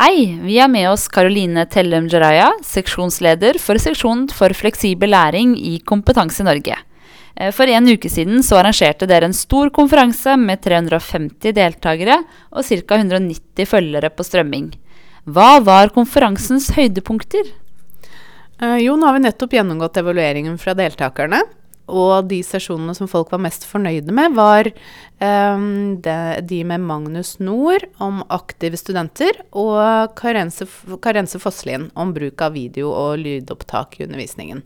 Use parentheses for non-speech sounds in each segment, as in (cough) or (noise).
Hei, vi har med oss Karoline Tellem Jaraya, seksjonsleder for seksjonen for fleksibel læring i Kompetanse Norge. Eh, For en uke siden så arrangerte dere en stor konferanse med 350 deltakere og ca. 190 følgere på strømming. Hva var konferansens høydepunkter? Eh, jo, nå har vi nettopp gjennomgått evalueringen fra deltakerne. Og de sesjonene som folk var mest fornøyde med, var um, de, de med Magnus Nord om aktive studenter, og Karense, Karense Fosslien om bruk av video og lydopptak i undervisningen.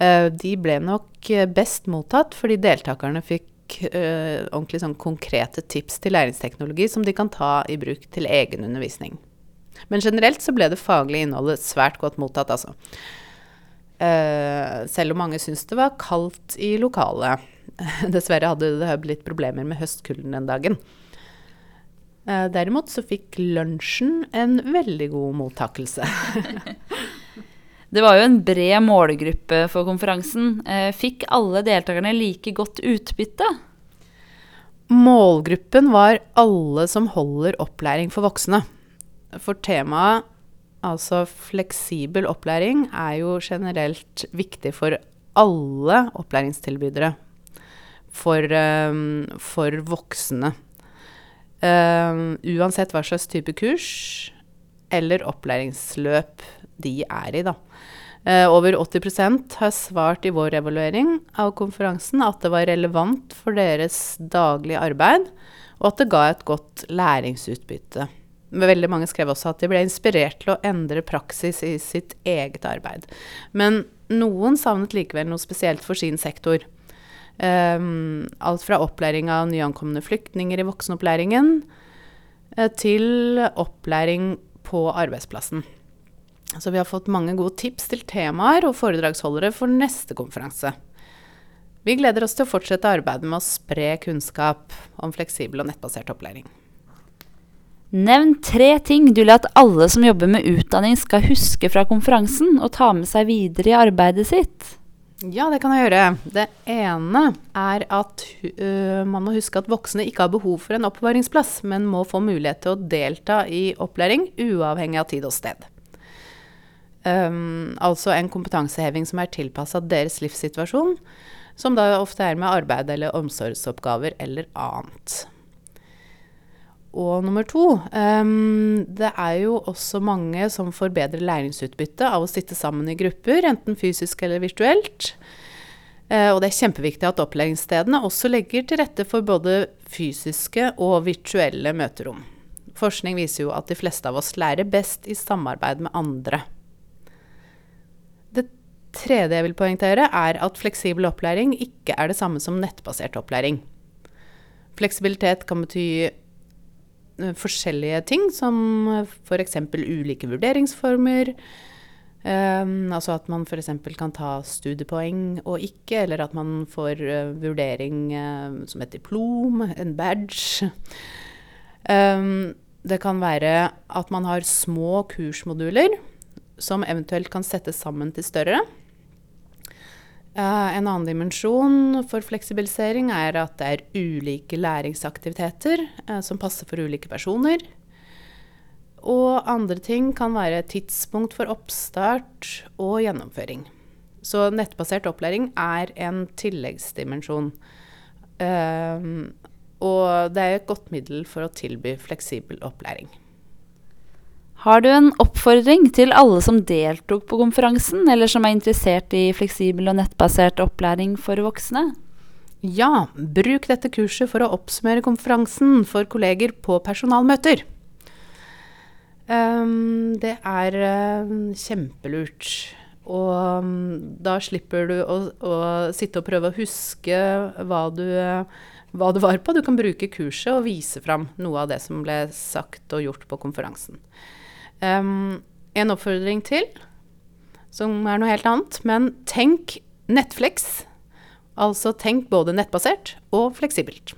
Uh, de ble nok eh, best mottatt fordi deltakerne fikk uh, ordentlig sånn konkrete tips til læringsteknologi som de kan ta i bruk til egen undervisning. Men generelt så ble det faglige innholdet svært godt mottatt, altså. Eh, selv om mange syntes det var kaldt i lokalet. (laughs) Dessverre hadde det blitt problemer med høstkulden den dagen. Eh, derimot så fikk lunsjen en veldig god mottakelse. (laughs) Det var jo en bred målgruppe for konferansen. Eh, Fikk alle deltakerne like godt utbytte? Målgruppen var alle som holder opplæring for voksne. For temaet, altså fleksibel opplæring, er jo generelt viktig for alle opplæringstilbydere. For, um, for voksne. Um, uansett hva slags type kurs eller opplæringsløp de er i, da. Uh, over 80% har svart i vår evaluering av konferansen at det var relevant for deres daglige arbeid, og at det ga et godt læringsutbytte. Veldig mange skrev også at de ble inspirert til å endre praksis i sitt eget arbeid. Men noen savnet likevel noe spesielt for sin sektor. Um, alt fra opplæring av nyankomne flyktninger i voksenopplæringen eh, til opplæring på arbeidsplassen. Så vi har fått mange gode tips til temaer og foredragsholdere for neste konferanse. Vi gleder oss til å fortsette arbeidet med å spre kunnskap om fleksibel og nettbasert opplæring. Nevn tre ting du vil at alle som jobber med utdanning skal huske fra konferansen og ta med seg videre i arbeidet sitt. Ja, det kan jeg gjøre. Det ene er at uh, man må huske at voksne ikke har behov for en oppbevaringsplass, men må få mulighet til å delta i opplæring uavhengig av tid og sted. Um, altså en kompetanseheving som er tilpassa deres livssituasjon, som da ofte er med arbeid eller omsorgsoppgaver eller annet. Og nummer to um, Det er jo også mange som får bedre læringsutbytte av å sitte sammen i grupper, enten fysisk eller virtuelt. Uh, og det er kjempeviktig at opplæringsstedene også legger til rette for både fysiske og virtuelle møterom. Forskning viser jo at de fleste av oss lærer best i samarbeid med andre. Det tredje jeg vil poengtere, er at fleksibel opplæring ikke er det samme som nettbasert opplæring. Fleksibilitet kan bety forskjellige ting, som f.eks. ulike vurderingsformer. Um, altså at man f.eks. kan ta studiepoeng og ikke, eller at man får uh, vurdering uh, som et diplom, en badge. Um, det kan være at man har små kursmoduler som eventuelt kan settes sammen til større. Uh, en annen dimensjon for fleksibilisering er at det er ulike læringsaktiviteter uh, som passer for ulike personer. Og andre ting kan være tidspunkt for oppstart og gjennomføring. Så nettbasert opplæring er en tilleggsdimensjon. Uh, og det er et godt middel for å tilby fleksibel opplæring. Har du en oppfordring til alle som deltok på konferansen, eller som er interessert i fleksibel og nettbasert opplæring for voksne? Ja, bruk dette kurset for å oppsummere konferansen for kolleger på personalmøter. Um, det er uh, kjempelurt. Og um, da slipper du å, å, sitte og prøve å huske hva du, hva du var på. Du kan bruke kurset og vise fram noe av det som ble sagt og gjort på konferansen. Um, en oppfordring til, som er noe helt annet. Men tenk Netflix. Altså tenk både nettbasert og fleksibelt.